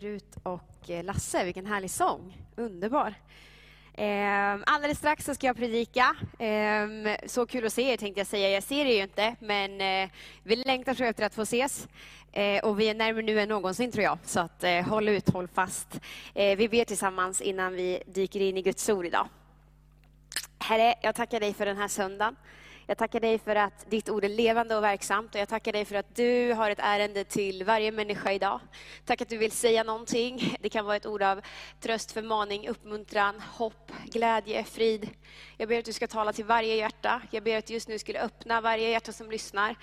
Rut och eh, Lasse, vilken härlig sång. Underbar. Ehm, alldeles strax så ska jag predika. Ehm, så kul att se er tänkte jag säga. Jag ser er ju inte, men eh, vi längtar så efter att få ses. Eh, och vi är närmare nu än någonsin tror jag. Så att, håll ut, håll fast. Vi ber tillsammans innan vi dyker in i Guds ord idag. Herre, jag tackar dig för den här söndagen. Jag tackar dig för att ditt ord är levande och verksamt och jag tackar dig för att du har ett ärende till varje människa idag. Tack att du vill säga någonting. Det kan vara ett ord av tröst, förmaning, uppmuntran, hopp, glädje, frid. Jag ber att du ska tala till varje hjärta. Jag ber att du just nu skulle öppna varje hjärta som lyssnar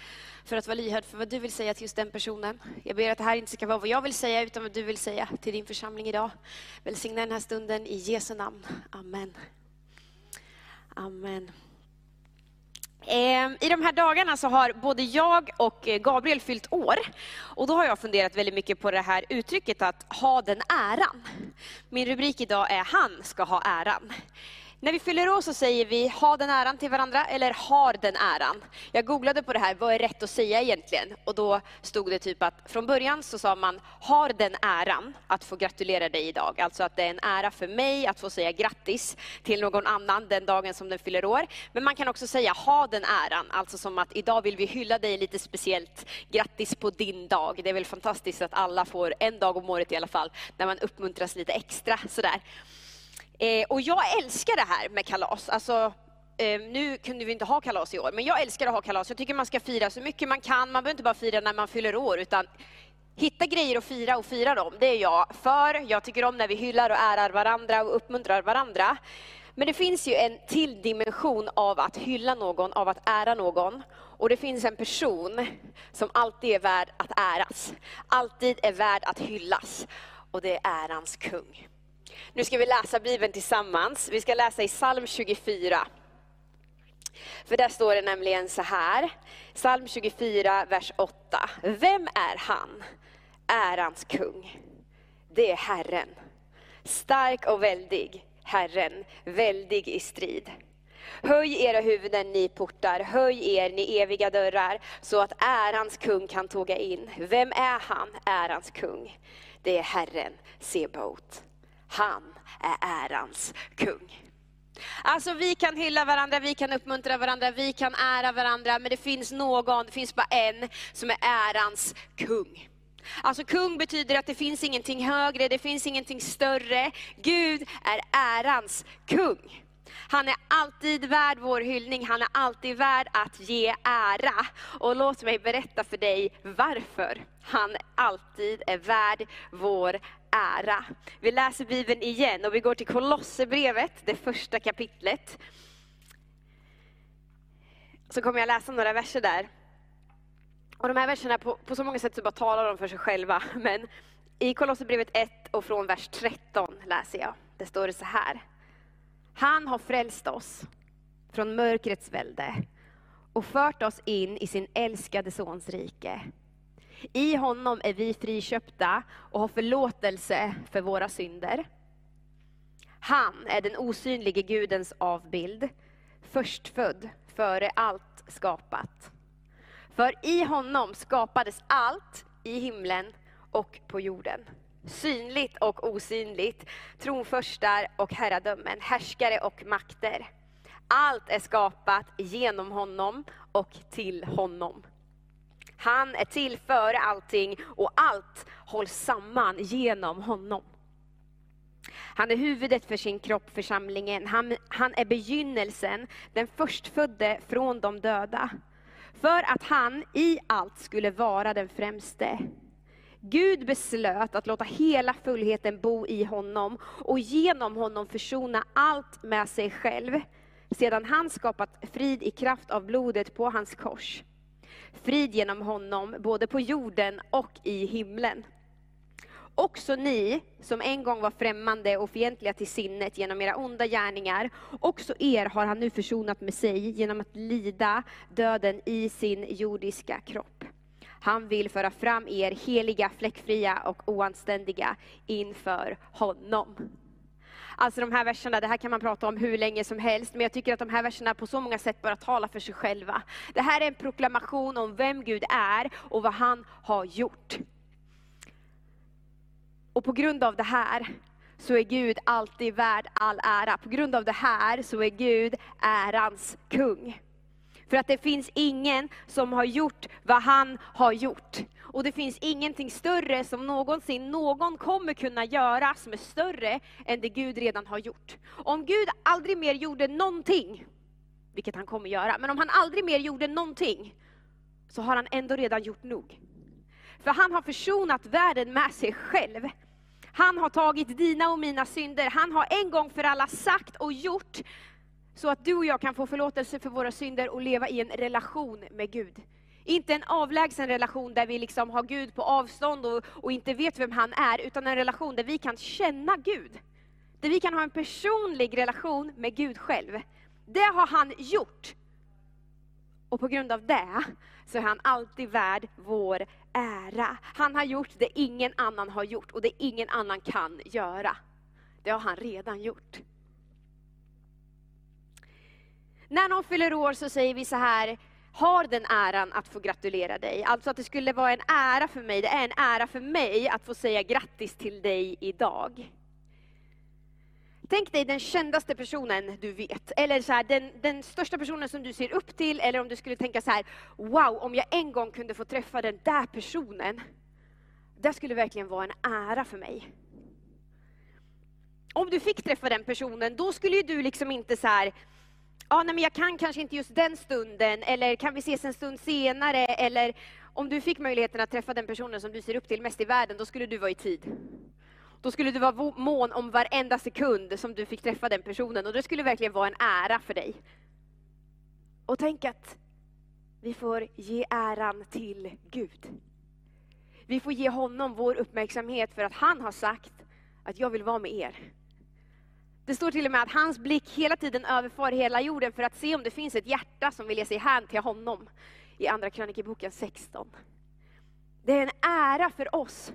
för att vara lyhörd för vad du vill säga till just den personen. Jag ber att det här inte ska vara vad jag vill säga utan vad du vill säga till din församling idag. Välsigna den här stunden i Jesu namn. Amen. Amen. Ehm, I de här dagarna så har både jag och eh, Gabriel fyllt år. Och då har jag funderat väldigt mycket på det här uttrycket att ha den äran. Min rubrik idag är Han ska ha äran. När vi fyller år så säger vi ha den äran till varandra eller har den äran. Jag googlade på det här, vad är rätt att säga egentligen? Och då stod det typ att från början så sa man har den äran att få gratulera dig idag. Alltså att det är en ära för mig att få säga grattis till någon annan den dagen som den fyller år. Men man kan också säga ha den äran, alltså som att idag vill vi hylla dig lite speciellt. Grattis på din dag. Det är väl fantastiskt att alla får en dag om året i alla fall, när man uppmuntras lite extra sådär. Eh, och jag älskar det här med kalas. Alltså, eh, nu kunde vi inte ha kalas i år, men jag älskar att ha kalas. Jag tycker man ska fira så mycket man kan. Man behöver inte bara fira när man fyller år, utan hitta grejer att fira och fira dem. Det är jag för. Jag tycker om när vi hyllar och ärar varandra och uppmuntrar varandra. Men det finns ju en till dimension av att hylla någon, av att ära någon. Och det finns en person som alltid är värd att äras. Alltid är värd att hyllas. Och det är ärans kung. Nu ska vi läsa Bibeln tillsammans. Vi ska läsa i psalm 24. För där står det nämligen så här, psalm 24, vers 8. Vem är han? Ärans kung. Det är Herren. Stark och väldig, Herren, väldig i strid. Höj era huvuden ni portar, höj er ni eviga dörrar, så att ärans kung kan tåga in. Vem är han, ärans kung? Det är Herren, Sebaot. Han är ärans kung. Alltså vi kan hylla varandra, vi kan uppmuntra varandra, vi kan ära varandra, men det finns någon, det finns bara en, som är ärans kung. Alltså kung betyder att det finns ingenting högre, det finns ingenting större. Gud är ärans kung. Han är alltid värd vår hyllning, han är alltid värd att ge ära. Och låt mig berätta för dig varför han alltid är värd vår ära. Vi läser Bibeln igen och vi går till Kolosserbrevet, det första kapitlet. Så kommer jag läsa några verser där. Och de här verserna, på, på så många sätt så bara talar de för sig själva. Men i Kolosserbrevet 1 och från vers 13 läser jag. Det står det så här. Han har frälst oss från mörkrets välde och fört oss in i sin älskade Sons rike. I honom är vi friköpta och har förlåtelse för våra synder. Han är den osynlige Gudens avbild, förstfödd före allt skapat. För i honom skapades allt i himlen och på jorden. Synligt och osynligt, tronförstar och herradömen, härskare och makter. Allt är skapat genom honom och till honom. Han är till före allting och allt hålls samman genom honom. Han är huvudet för sin kropp, församlingen. Han, han är begynnelsen, den förstfödde från de döda. För att han i allt skulle vara den främste. Gud beslöt att låta hela fullheten bo i honom och genom honom försona allt med sig själv, sedan han skapat frid i kraft av blodet på hans kors frid genom honom, både på jorden och i himlen. Också ni, som en gång var främmande och fientliga till sinnet genom era onda gärningar, också er har han nu försonat med sig genom att lida döden i sin jordiska kropp. Han vill föra fram er heliga, fläckfria och oanständiga inför honom. Alltså de här verserna, det här kan man prata om hur länge som helst, men jag tycker att de här verserna på så många sätt bara talar för sig själva. Det här är en proklamation om vem Gud är och vad han har gjort. Och på grund av det här så är Gud alltid värd all ära. På grund av det här så är Gud ärans kung. För att det finns ingen som har gjort vad han har gjort. Och det finns ingenting större som någonsin någon kommer kunna göra som är större än det Gud redan har gjort. Om Gud aldrig mer gjorde någonting, vilket han kommer göra, men om han aldrig mer gjorde någonting, så har han ändå redan gjort nog. För han har försonat världen med sig själv. Han har tagit dina och mina synder. Han har en gång för alla sagt och gjort så att du och jag kan få förlåtelse för våra synder och leva i en relation med Gud. Inte en avlägsen relation där vi liksom har Gud på avstånd och, och inte vet vem han är, utan en relation där vi kan känna Gud. Där vi kan ha en personlig relation med Gud själv. Det har han gjort. Och på grund av det så är han alltid värd vår ära. Han har gjort det ingen annan har gjort och det ingen annan kan göra. Det har han redan gjort. När någon fyller år så säger vi så här, har den äran att få gratulera dig. Alltså att det skulle vara en ära för mig, det är en ära för mig att få säga grattis till dig idag. Tänk dig den kändaste personen du vet, eller så här, den, den största personen som du ser upp till, eller om du skulle tänka så här, wow, om jag en gång kunde få träffa den där personen, det skulle verkligen vara en ära för mig. Om du fick träffa den personen, då skulle du liksom inte så här, ja, nej, men jag kan kanske inte just den stunden, eller kan vi ses en stund senare, eller om du fick möjligheten att träffa den personen som du ser upp till mest i världen, då skulle du vara i tid. Då skulle du vara mån om varenda sekund som du fick träffa den personen, och det skulle verkligen vara en ära för dig. Och tänk att vi får ge äran till Gud. Vi får ge honom vår uppmärksamhet för att han har sagt att jag vill vara med er. Det står till och med att hans blick hela tiden överfar hela jorden för att se om det finns ett hjärta som vill ge sig hän till honom. I Andra krönikeboken 16. Det är en ära för oss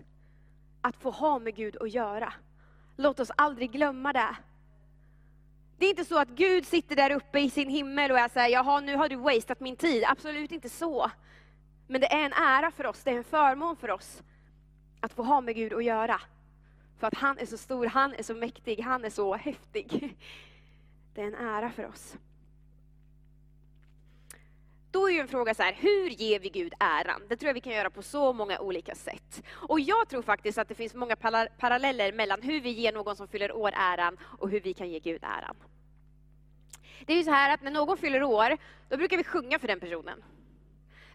att få ha med Gud att göra. Låt oss aldrig glömma det. Det är inte så att Gud sitter där uppe i sin himmel och är såhär, jaha nu har du wasted min tid. Absolut inte så. Men det är en ära för oss, det är en förmån för oss att få ha med Gud att göra. För att han är så stor, han är så mäktig, han är så häftig. Det är en ära för oss. Då är ju en fråga så här, hur ger vi Gud äran? Det tror jag vi kan göra på så många olika sätt. Och jag tror faktiskt att det finns många paralleller mellan hur vi ger någon som fyller år äran och hur vi kan ge Gud äran. Det är ju så här att när någon fyller år, då brukar vi sjunga för den personen.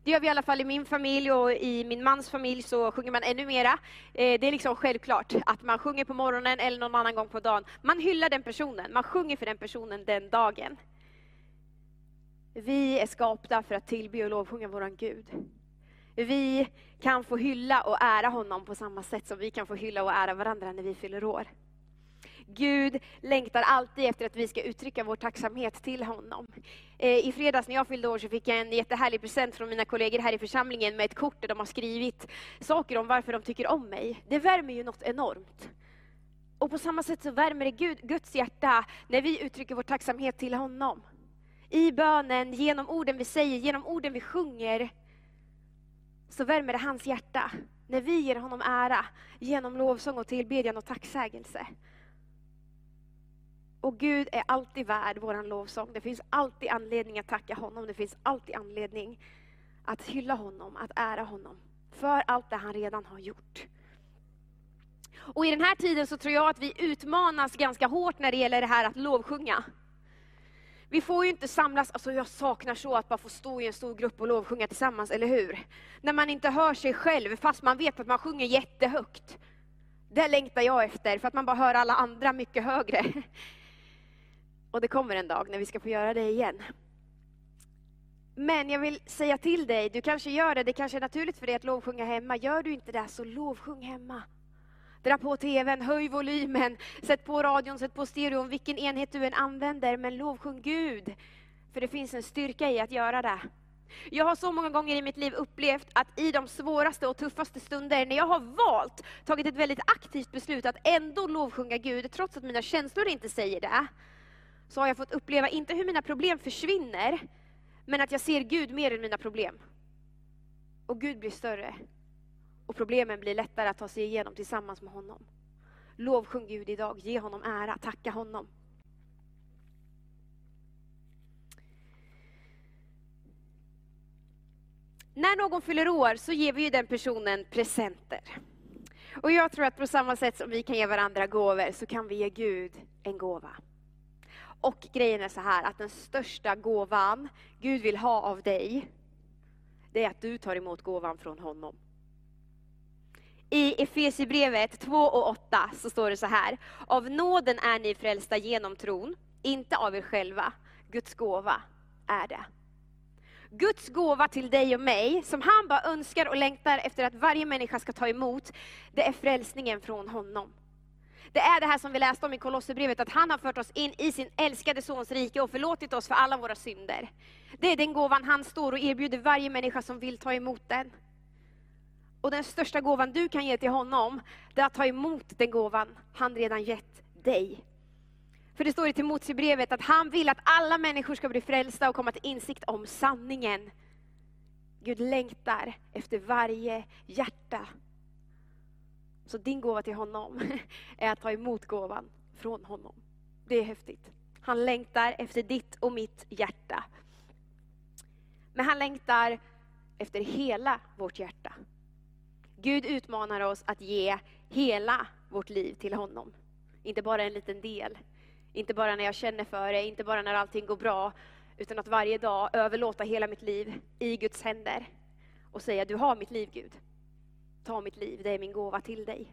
Det gör vi i alla fall i min familj och i min mans familj så sjunger man ännu mera. Eh, det är liksom självklart att man sjunger på morgonen eller någon annan gång på dagen. Man hyllar den personen, man sjunger för den personen den dagen. Vi är skapta för att tillbe och lovsjunga våran Gud. Vi kan få hylla och ära honom på samma sätt som vi kan få hylla och ära varandra när vi fyller år. Gud längtar alltid efter att vi ska uttrycka vår tacksamhet till honom. Eh, I fredags när jag fyllde år så fick jag en jättehärlig present från mina kollegor här i församlingen med ett kort där de har skrivit saker om varför de tycker om mig. Det värmer ju något enormt. Och på samma sätt så värmer det Gud, Guds hjärta när vi uttrycker vår tacksamhet till honom. I bönen, genom orden vi säger, genom orden vi sjunger, så värmer det hans hjärta. När vi ger honom ära genom lovsång och tillbedjan och tacksägelse. Och Gud är alltid värd vår lovsång. Det finns alltid anledning att tacka honom. Det finns alltid anledning att hylla honom, att ära honom. För allt det han redan har gjort. Och i den här tiden så tror jag att vi utmanas ganska hårt när det gäller det här att lovsjunga. Vi får ju inte samlas, alltså jag saknar så att bara få stå i en stor grupp och lovsjunga tillsammans, eller hur? När man inte hör sig själv, fast man vet att man sjunger jättehögt. Det längtar jag efter, för att man bara hör alla andra mycket högre. Och det kommer en dag när vi ska få göra det igen. Men jag vill säga till dig, du kanske gör det, det kanske är naturligt för dig att lovsjunga hemma. Gör du inte det, så lovsjung hemma. Dra på tvn, höj volymen, sätt på radion, sätt på stereon, vilken enhet du än använder, men lovsjung Gud. För det finns en styrka i att göra det. Jag har så många gånger i mitt liv upplevt att i de svåraste och tuffaste stunder, när jag har valt, tagit ett väldigt aktivt beslut att ändå lovsjunga Gud, trots att mina känslor inte säger det, så har jag fått uppleva, inte hur mina problem försvinner, men att jag ser Gud mer än mina problem. Och Gud blir större. Och problemen blir lättare att ta sig igenom tillsammans med honom. Lovsjung Gud idag, ge honom ära, tacka honom. När någon fyller år så ger vi ju den personen presenter. Och jag tror att på samma sätt som vi kan ge varandra gåvor så kan vi ge Gud en gåva. Och grejen är så här att den största gåvan Gud vill ha av dig, det är att du tar emot gåvan från honom. I Efesierbrevet 2 och 8 så står det så här. Av nåden är ni frälsta genom tron, inte av er själva. Guds gåva är det. Guds gåva till dig och mig, som han bara önskar och längtar efter att varje människa ska ta emot, det är frälsningen från honom. Det är det här som vi läste om i Kolosserbrevet, att han har fört oss in i sin älskade Sons rike och förlåtit oss för alla våra synder. Det är den gåvan han står och erbjuder varje människa som vill ta emot den. Och den största gåvan du kan ge till honom, det är att ta emot den gåvan han redan gett dig. För det står i Timoteusbrevet att han vill att alla människor ska bli frälsta och komma till insikt om sanningen. Gud längtar efter varje hjärta. Så din gåva till honom är att ta emot gåvan från honom. Det är häftigt. Han längtar efter ditt och mitt hjärta. Men han längtar efter hela vårt hjärta. Gud utmanar oss att ge hela vårt liv till honom. Inte bara en liten del. Inte bara när jag känner för det, inte bara när allting går bra. Utan att varje dag överlåta hela mitt liv i Guds händer. Och säga, du har mitt liv Gud. Ta mitt liv, det är min gåva till dig.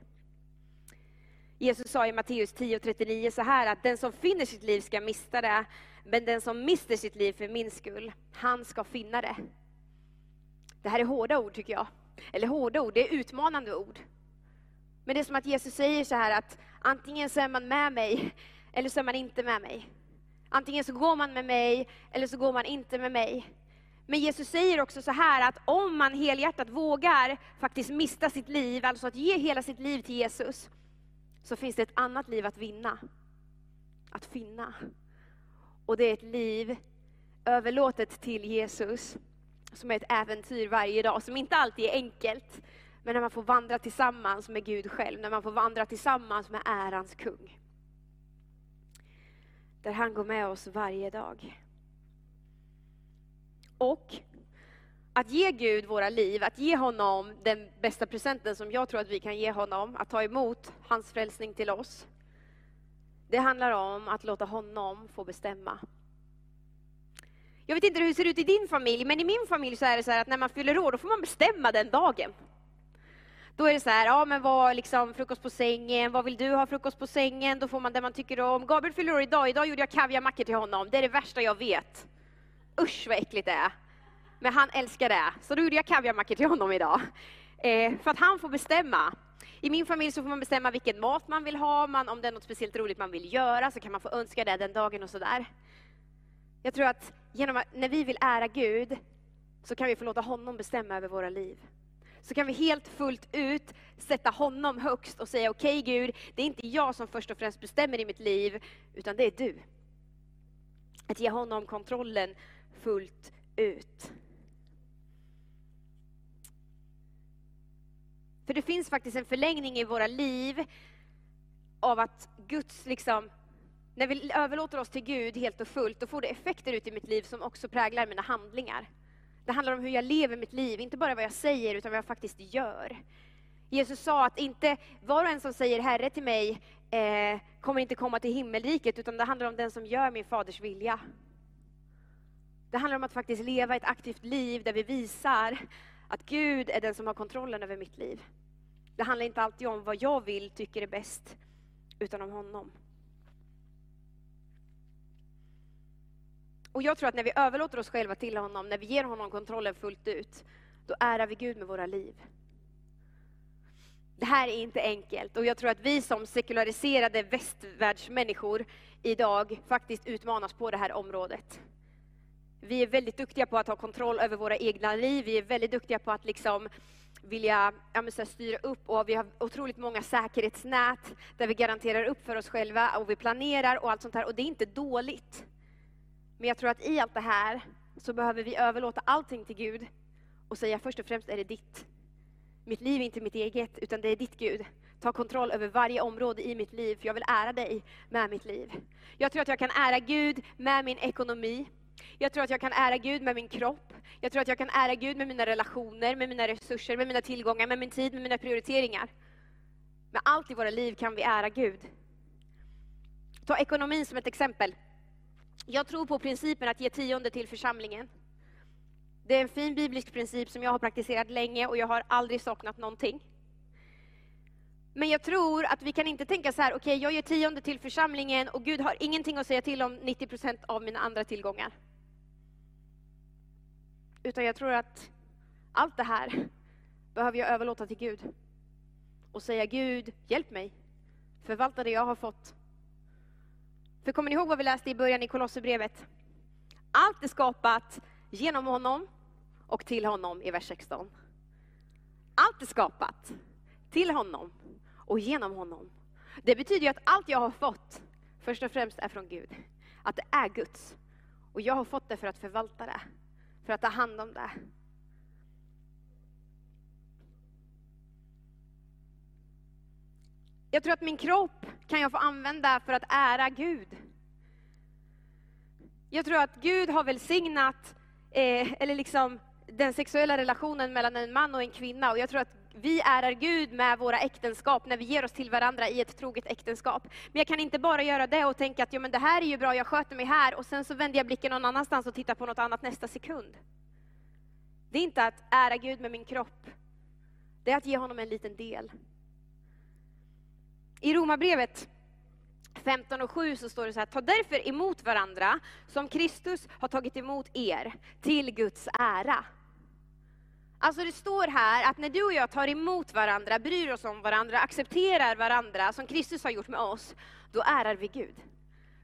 Jesus sa i Matteus 10.39 så här att den som finner sitt liv ska mista det, men den som mister sitt liv för min skull, han ska finna det. Det här är hårda ord tycker jag. Eller hårda ord, det är utmanande ord. Men det är som att Jesus säger så här att antingen så är man med mig, eller så är man inte med mig. Antingen så går man med mig, eller så går man inte med mig. Men Jesus säger också så här att om man helhjärtat vågar faktiskt mista sitt liv, alltså att ge hela sitt liv till Jesus, så finns det ett annat liv att vinna. Att finna. Och det är ett liv överlåtet till Jesus, som är ett äventyr varje dag, som inte alltid är enkelt, men när man får vandra tillsammans med Gud själv, när man får vandra tillsammans med ärans kung. Där han går med oss varje dag. Och att ge Gud våra liv, att ge honom den bästa presenten som jag tror att vi kan ge honom, att ta emot hans frälsning till oss. Det handlar om att låta honom få bestämma. Jag vet inte hur det ser ut i din familj, men i min familj så är det så att när man fyller år, då får man bestämma den dagen. Då är det så här, ja men vad, liksom, frukost på sängen, vad vill du ha frukost på sängen? Då får man det man tycker om. Gabriel fyller år idag, idag gjorde jag kaviarmackor till honom. Det är det värsta jag vet. Usch vad äckligt det är. Men han älskar det, så då gjorde jag kaviarmackor till honom idag. Eh, för att han får bestämma. I min familj så får man bestämma vilken mat man vill ha, man, om det är något speciellt roligt man vill göra så kan man få önska det den dagen och sådär. Jag tror att genom att, när vi vill ära Gud så kan vi få låta honom bestämma över våra liv. Så kan vi helt fullt ut sätta honom högst och säga okej okay, Gud, det är inte jag som först och främst bestämmer i mitt liv, utan det är du. Att ge honom kontrollen fullt ut. För det finns faktiskt en förlängning i våra liv av att Guds, liksom, när vi överlåter oss till Gud helt och fullt, då får det effekter ut i mitt liv som också präglar mina handlingar. Det handlar om hur jag lever mitt liv, inte bara vad jag säger, utan vad jag faktiskt gör. Jesus sa att inte var och en som säger Herre till mig eh, kommer inte komma till himmelriket, utan det handlar om den som gör min faders vilja. Det handlar om att faktiskt leva ett aktivt liv där vi visar att Gud är den som har kontrollen över mitt liv. Det handlar inte alltid om vad jag vill, tycker är bäst, utan om honom. Och jag tror att när vi överlåter oss själva till honom, när vi ger honom kontrollen fullt ut, då ärar vi Gud med våra liv. Det här är inte enkelt och jag tror att vi som sekulariserade västvärldsmänniskor idag faktiskt utmanas på det här området. Vi är väldigt duktiga på att ha kontroll över våra egna liv, vi är väldigt duktiga på att liksom vilja ja, här, styra upp och vi har otroligt många säkerhetsnät där vi garanterar upp för oss själva och vi planerar och allt sånt här och det är inte dåligt. Men jag tror att i allt det här så behöver vi överlåta allting till Gud och säga först och främst är det ditt. mitt liv är inte mitt eget, utan det är ditt Gud. Ta kontroll över varje område i mitt liv, för jag vill ära dig med mitt liv. Jag tror att jag kan ära Gud med min ekonomi. Jag tror att jag kan ära Gud med min kropp. Jag tror att jag kan ära Gud med mina relationer, med mina resurser, med mina tillgångar, med min tid, med mina prioriteringar. Med allt i våra liv kan vi ära Gud. Ta ekonomin som ett exempel. Jag tror på principen att ge tionde till församlingen. Det är en fin biblisk princip som jag har praktiserat länge och jag har aldrig saknat någonting. Men jag tror att vi kan inte tänka så här, okej okay, jag ger tionde till församlingen och Gud har ingenting att säga till om 90 procent av mina andra tillgångar. Utan jag tror att allt det här behöver jag överlåta till Gud. Och säga Gud, hjälp mig. Förvalta det jag har fått. För kommer ni ihåg vad vi läste i början i Kolosserbrevet? Allt är skapat genom honom och till honom i vers 16. Allt är skapat till honom och genom honom. Det betyder ju att allt jag har fått först och främst är från Gud. Att det är Guds. Och jag har fått det för att förvalta det, för att ta hand om det. Jag tror att min kropp kan jag få använda för att ära Gud. Jag tror att Gud har välsignat, eh, eller liksom den sexuella relationen mellan en man och en kvinna. Och jag tror att vi ärar Gud med våra äktenskap när vi ger oss till varandra i ett troget äktenskap. Men jag kan inte bara göra det och tänka att ja, men det här är ju bra, jag sköter mig här och sen så vänder jag blicken någon annanstans och tittar på något annat nästa sekund. Det är inte att ära Gud med min kropp. Det är att ge honom en liten del. I Romarbrevet 15 och 7 så står det så här, ta därför emot varandra som Kristus har tagit emot er till Guds ära. Alltså det står här att när du och jag tar emot varandra, bryr oss om varandra, accepterar varandra som Kristus har gjort med oss, då ärar vi Gud.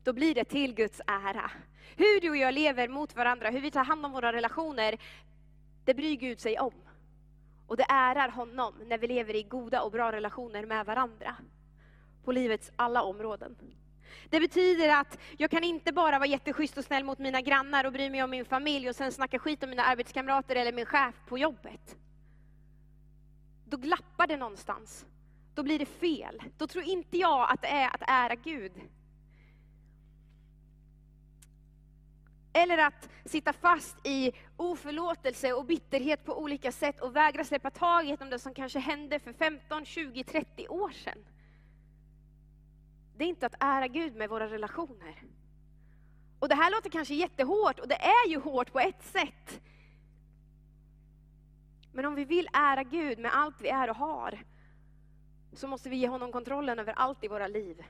Då blir det till Guds ära. Hur du och jag lever mot varandra, hur vi tar hand om våra relationer, det bryr Gud sig om. Och det ärar honom när vi lever i goda och bra relationer med varandra. På livets alla områden. Det betyder att jag kan inte bara vara jätteschysst och snäll mot mina grannar och bry mig om min familj och sen snacka skit om mina arbetskamrater eller min chef på jobbet. Då glappar det någonstans. Då blir det fel. Då tror inte jag att det är att ära Gud. Eller att sitta fast i oförlåtelse och bitterhet på olika sätt och vägra släppa taget om det som kanske hände för 15, 20, 30 år sedan det är inte att ära Gud med våra relationer. Och det här låter kanske jättehårt, och det är ju hårt på ett sätt. Men om vi vill ära Gud med allt vi är och har, så måste vi ge honom kontrollen över allt i våra liv.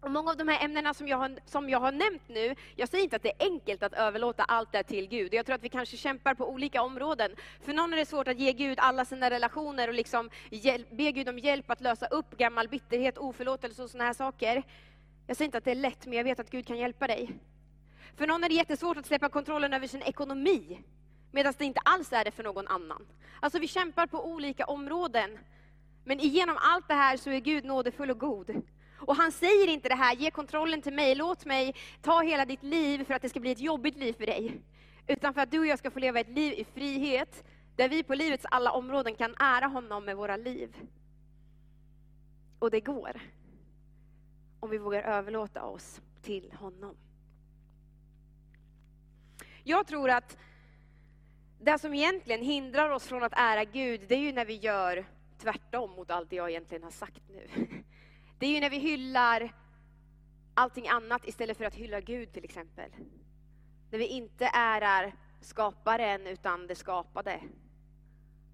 Och många av de här ämnena som jag, har, som jag har nämnt nu, jag säger inte att det är enkelt att överlåta allt det till Gud. Jag tror att vi kanske kämpar på olika områden. För någon är det svårt att ge Gud alla sina relationer och liksom be Gud om hjälp att lösa upp gammal bitterhet, oförlåtelse och sådana här saker. Jag säger inte att det är lätt, men jag vet att Gud kan hjälpa dig. För någon är det jättesvårt att släppa kontrollen över sin ekonomi, medan det inte alls är det för någon annan. Alltså vi kämpar på olika områden. Men genom allt det här så är Gud nådefull och god. Och han säger inte det här, ge kontrollen till mig, låt mig ta hela ditt liv för att det ska bli ett jobbigt liv för dig. Utan för att du och jag ska få leva ett liv i frihet, där vi på livets alla områden kan ära honom med våra liv. Och det går. Om vi vågar överlåta oss till honom. Jag tror att det som egentligen hindrar oss från att ära Gud, det är ju när vi gör tvärtom mot allt det jag egentligen har sagt nu. Det är ju när vi hyllar allting annat istället för att hylla Gud till exempel. När vi inte ärar skaparen utan det skapade.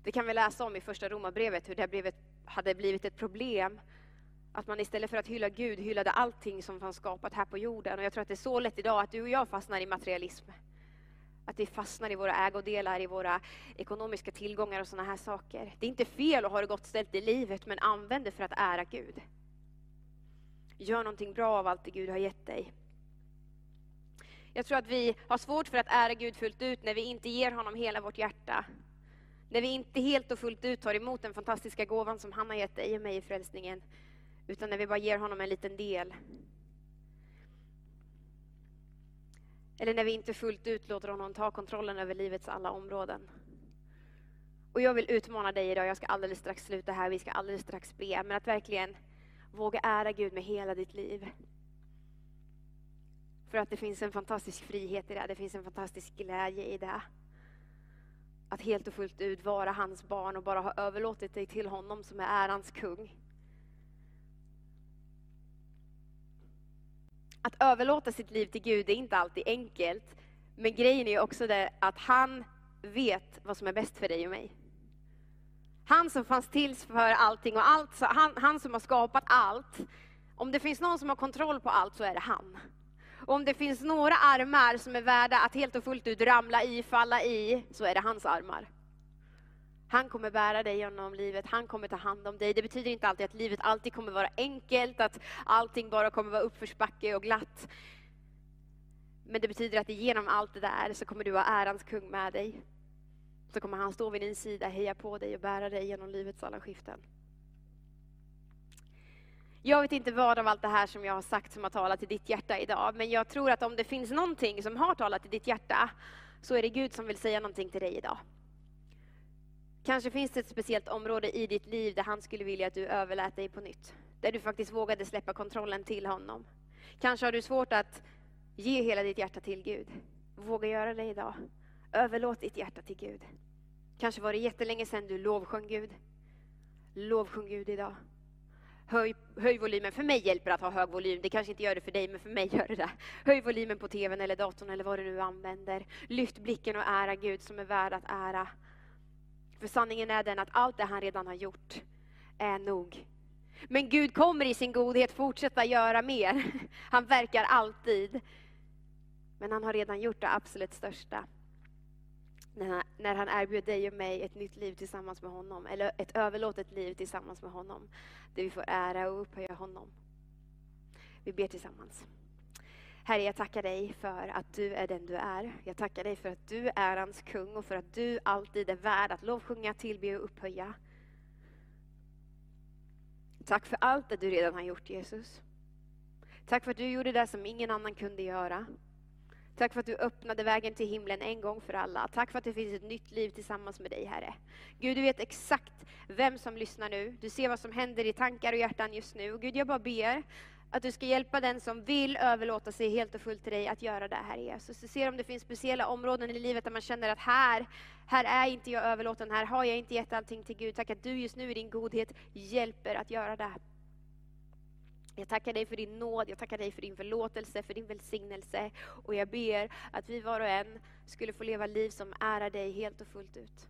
Det kan vi läsa om i första romabrevet hur det brevet hade blivit ett problem. Att man istället för att hylla Gud hyllade allting som fanns skapat här på jorden. Och jag tror att det är så lätt idag att du och jag fastnar i materialism. Att vi fastnar i våra ägodelar, i våra ekonomiska tillgångar och sådana här saker. Det är inte fel att ha det gott ställt i livet, men använd det för att ära Gud. Gör någonting bra av allt det Gud har gett dig. Jag tror att vi har svårt för att ära Gud fullt ut när vi inte ger honom hela vårt hjärta. När vi inte helt och fullt ut tar emot den fantastiska gåvan som han har gett dig och mig i frälsningen. Utan när vi bara ger honom en liten del. Eller när vi inte fullt ut låter honom ta kontrollen över livets alla områden. Och jag vill utmana dig idag, jag ska alldeles strax sluta här, vi ska alldeles strax be, men att verkligen våga ära Gud med hela ditt liv. För att det finns en fantastisk frihet i det, det finns en fantastisk glädje i det. Att helt och fullt ut vara hans barn och bara ha överlåtit dig till honom som är ärans kung. Att överlåta sitt liv till Gud är inte alltid enkelt, men grejen är också det att han vet vad som är bäst för dig och mig. Han som fanns till för allting och allt, han, han som har skapat allt. Om det finns någon som har kontroll på allt så är det han. Och om det finns några armar som är värda att helt och fullt ut ramla i, falla i, så är det hans armar. Han kommer bära dig genom livet, han kommer ta hand om dig. Det betyder inte alltid att livet alltid kommer vara enkelt, att allting bara kommer vara uppförsbacke och glatt. Men det betyder att genom allt det där så kommer du ha ärans kung med dig. Så kommer han stå vid din sida, heja på dig och bära dig genom livets alla skiften. Jag vet inte vad av allt det här som jag har sagt som har talat till ditt hjärta idag, men jag tror att om det finns någonting som har talat till ditt hjärta, så är det Gud som vill säga någonting till dig idag. Kanske finns det ett speciellt område i ditt liv där han skulle vilja att du överlät dig på nytt. Där du faktiskt vågade släppa kontrollen till honom. Kanske har du svårt att ge hela ditt hjärta till Gud. Våga göra det idag. Överlåt ditt hjärta till Gud. Kanske var det jättelänge sedan du lovsjöng Gud. Lovsjung Gud idag. Höj, höj volymen. För mig hjälper det att ha hög volym. Det kanske inte gör det för dig, men för mig gör det det. Höj volymen på tvn eller datorn eller vad du nu använder. Lyft blicken och ära Gud som är värd att ära. För sanningen är den att allt det han redan har gjort är nog. Men Gud kommer i sin godhet fortsätta göra mer. Han verkar alltid. Men han har redan gjort det absolut största när han, när han erbjöd dig och mig ett nytt liv tillsammans med honom, eller ett överlåtet liv tillsammans med honom, där vi får ära och upphöja honom. Vi ber tillsammans. Herre, jag tackar dig för att du är den du är. Jag tackar dig för att du är hans kung och för att du alltid är värd att lovsjunga, tillbe och upphöja. Tack för allt det du redan har gjort Jesus. Tack för att du gjorde det som ingen annan kunde göra. Tack för att du öppnade vägen till himlen en gång för alla. Tack för att det finns ett nytt liv tillsammans med dig, Herre. Gud, du vet exakt vem som lyssnar nu. Du ser vad som händer i tankar och hjärtan just nu. Gud, jag bara ber att du ska hjälpa den som vill överlåta sig helt och fullt till dig att göra det här Jesus. Du ser om det finns speciella områden i livet där man känner att här, här är inte jag överlåten, här har jag inte gett allting till Gud. Tack att du just nu i din godhet hjälper att göra det. Jag tackar dig för din nåd, jag tackar dig för din förlåtelse, för din välsignelse. Och jag ber att vi var och en skulle få leva liv som ärar dig helt och fullt ut.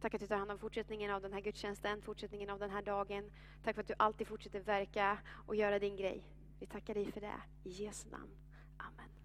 Tack att du tar hand om fortsättningen av den här gudstjänsten, fortsättningen av den här dagen. Tack för att du alltid fortsätter verka och göra din grej. Vi tackar dig för det. I Jesu namn. Amen.